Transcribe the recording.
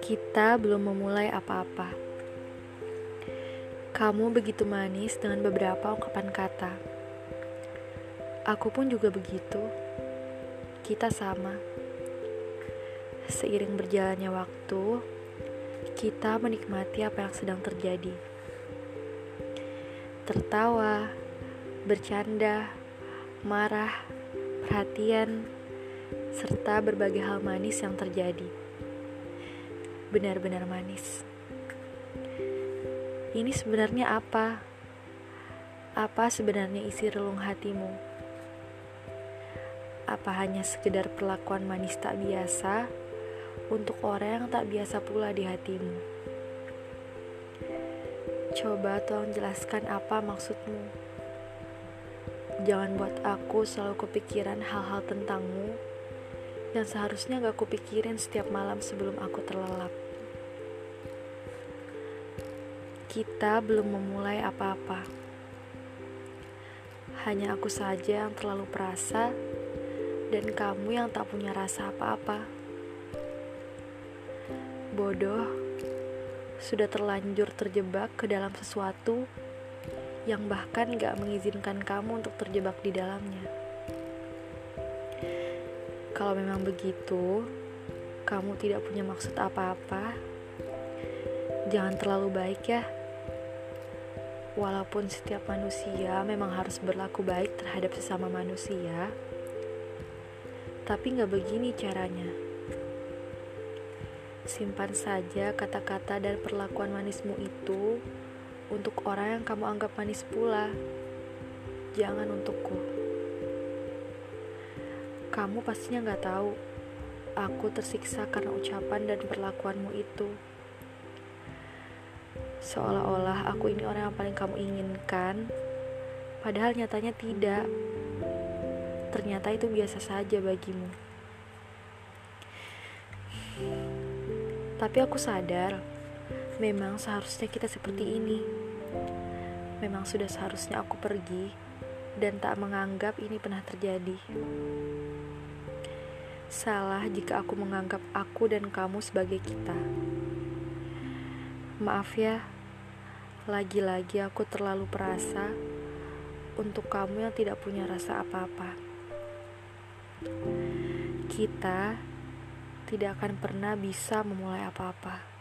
Kita belum memulai apa-apa. Kamu begitu manis dengan beberapa ungkapan kata. Aku pun juga begitu. Kita sama. Seiring berjalannya waktu, kita menikmati apa yang sedang terjadi. Tertawa, bercanda, marah, perhatian, serta berbagai hal manis yang terjadi benar-benar manis. Ini sebenarnya apa? Apa sebenarnya isi relung hatimu? Apa hanya sekedar perlakuan manis tak biasa untuk orang yang tak biasa pula di hatimu? Coba tolong jelaskan apa maksudmu. Jangan buat aku selalu kepikiran hal-hal tentangmu yang seharusnya gak kupikirin setiap malam sebelum aku terlelap. Kita belum memulai apa-apa. Hanya aku saja yang terlalu perasa dan kamu yang tak punya rasa apa-apa. Bodoh, sudah terlanjur terjebak ke dalam sesuatu yang bahkan gak mengizinkan kamu untuk terjebak di dalamnya. Kalau memang begitu, kamu tidak punya maksud apa-apa, jangan terlalu baik ya. Walaupun setiap manusia memang harus berlaku baik terhadap sesama manusia, tapi nggak begini caranya. Simpan saja kata-kata dan perlakuan manismu itu untuk orang yang kamu anggap manis pula. Jangan untukku. Kamu pastinya gak tahu, aku tersiksa karena ucapan dan perlakuanmu itu. Seolah-olah aku ini orang yang paling kamu inginkan, padahal nyatanya tidak. Ternyata itu biasa saja bagimu. Tapi aku sadar, memang seharusnya kita seperti ini. Memang sudah seharusnya aku pergi dan tak menganggap ini pernah terjadi. Salah jika aku menganggap aku dan kamu sebagai kita. Maaf ya, lagi-lagi aku terlalu perasa untuk kamu yang tidak punya rasa apa-apa. Kita tidak akan pernah bisa memulai apa-apa.